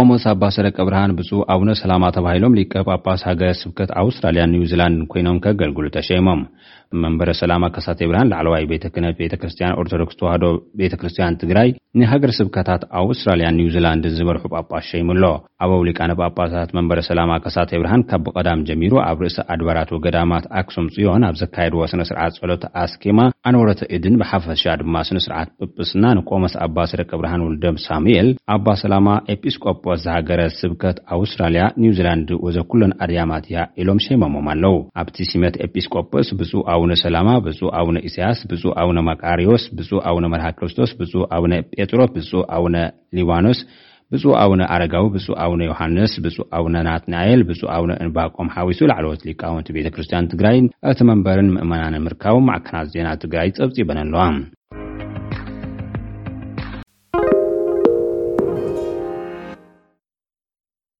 ኦሞስ አባሰረቀ ብርሃን ብፁ አቡነ ሰላማ ተባሂሎም ሊቀጳስ ሃገ ስብከት አውስትራሊያ ኒውዚላንድ ኮይኖም ከገልግሉ ተሸሞም መንበረ ሰላማ ከሳተ ብርሃን ላዕለዋይ ቤተ ክነት ቤተክርስትያን ኦርቶዶክስ ተዋህዶ ቤተክርስትያን ትግራይ ንሃገር ስብከታት ኣውስትራልያ ኒውዚላንድን ዝመርሑ ጳጳስ ሸይሙኣሎ ኣብ ኣውሊቃነ ጳጳታት መንበረ ሰላማ ከሳተ ብርሃን ካብ ብቐዳም ጀሚሩ ኣብ ርእሲ ኣድባራት ወገዳማት ኣክሱምፅዮን ኣብ ዘካየድዎ ስነ-ስርዓት ፀሎት ኣስኬማ ኣነወሮተ እድን ብሓፈሻ ድማ ስነስርዓት ጵጵስና ንቆመስ ኣባስረቂ ብርሃን ውልደም ሳሙኤል ኣባ ሰላማ ኤጲስቆጶስ ዝሃገረ ስብከት ኣውስትራልያ ኒው ዚላንድ ወዘኩለን ኣድያማት እያ ኢሎም ሸሞሞም ኣለው ኣብቲ ስመት ኤጲስቆፖስ ብ ኣውነ ሰላማ ብፁእ ኣውነ ኢስያስ ብፁ ኣውነ ማቃርዎስ ብፁእ ኣውነ መርሃ ክርስቶስ ብፁ ኣውነ ጴጥሮ ብፁእ ኣውነ ሊባኖስ ብፁእ ኣውነ ኣረጋው ብፁእ ኣውነ ዮሓንስ ብፁእ ኣውነ ናትናኤል ብፁእ ኣውነ እንባቆም ሓዊሱ ላዕለወት ሊቃወንቲ ቤተ ክርስትያን ትግራይ እቲ መንበርን ምእመናን ምርካቡ ማዕከናት ዜና ትግራይ ጸብጺበን ኣለዋ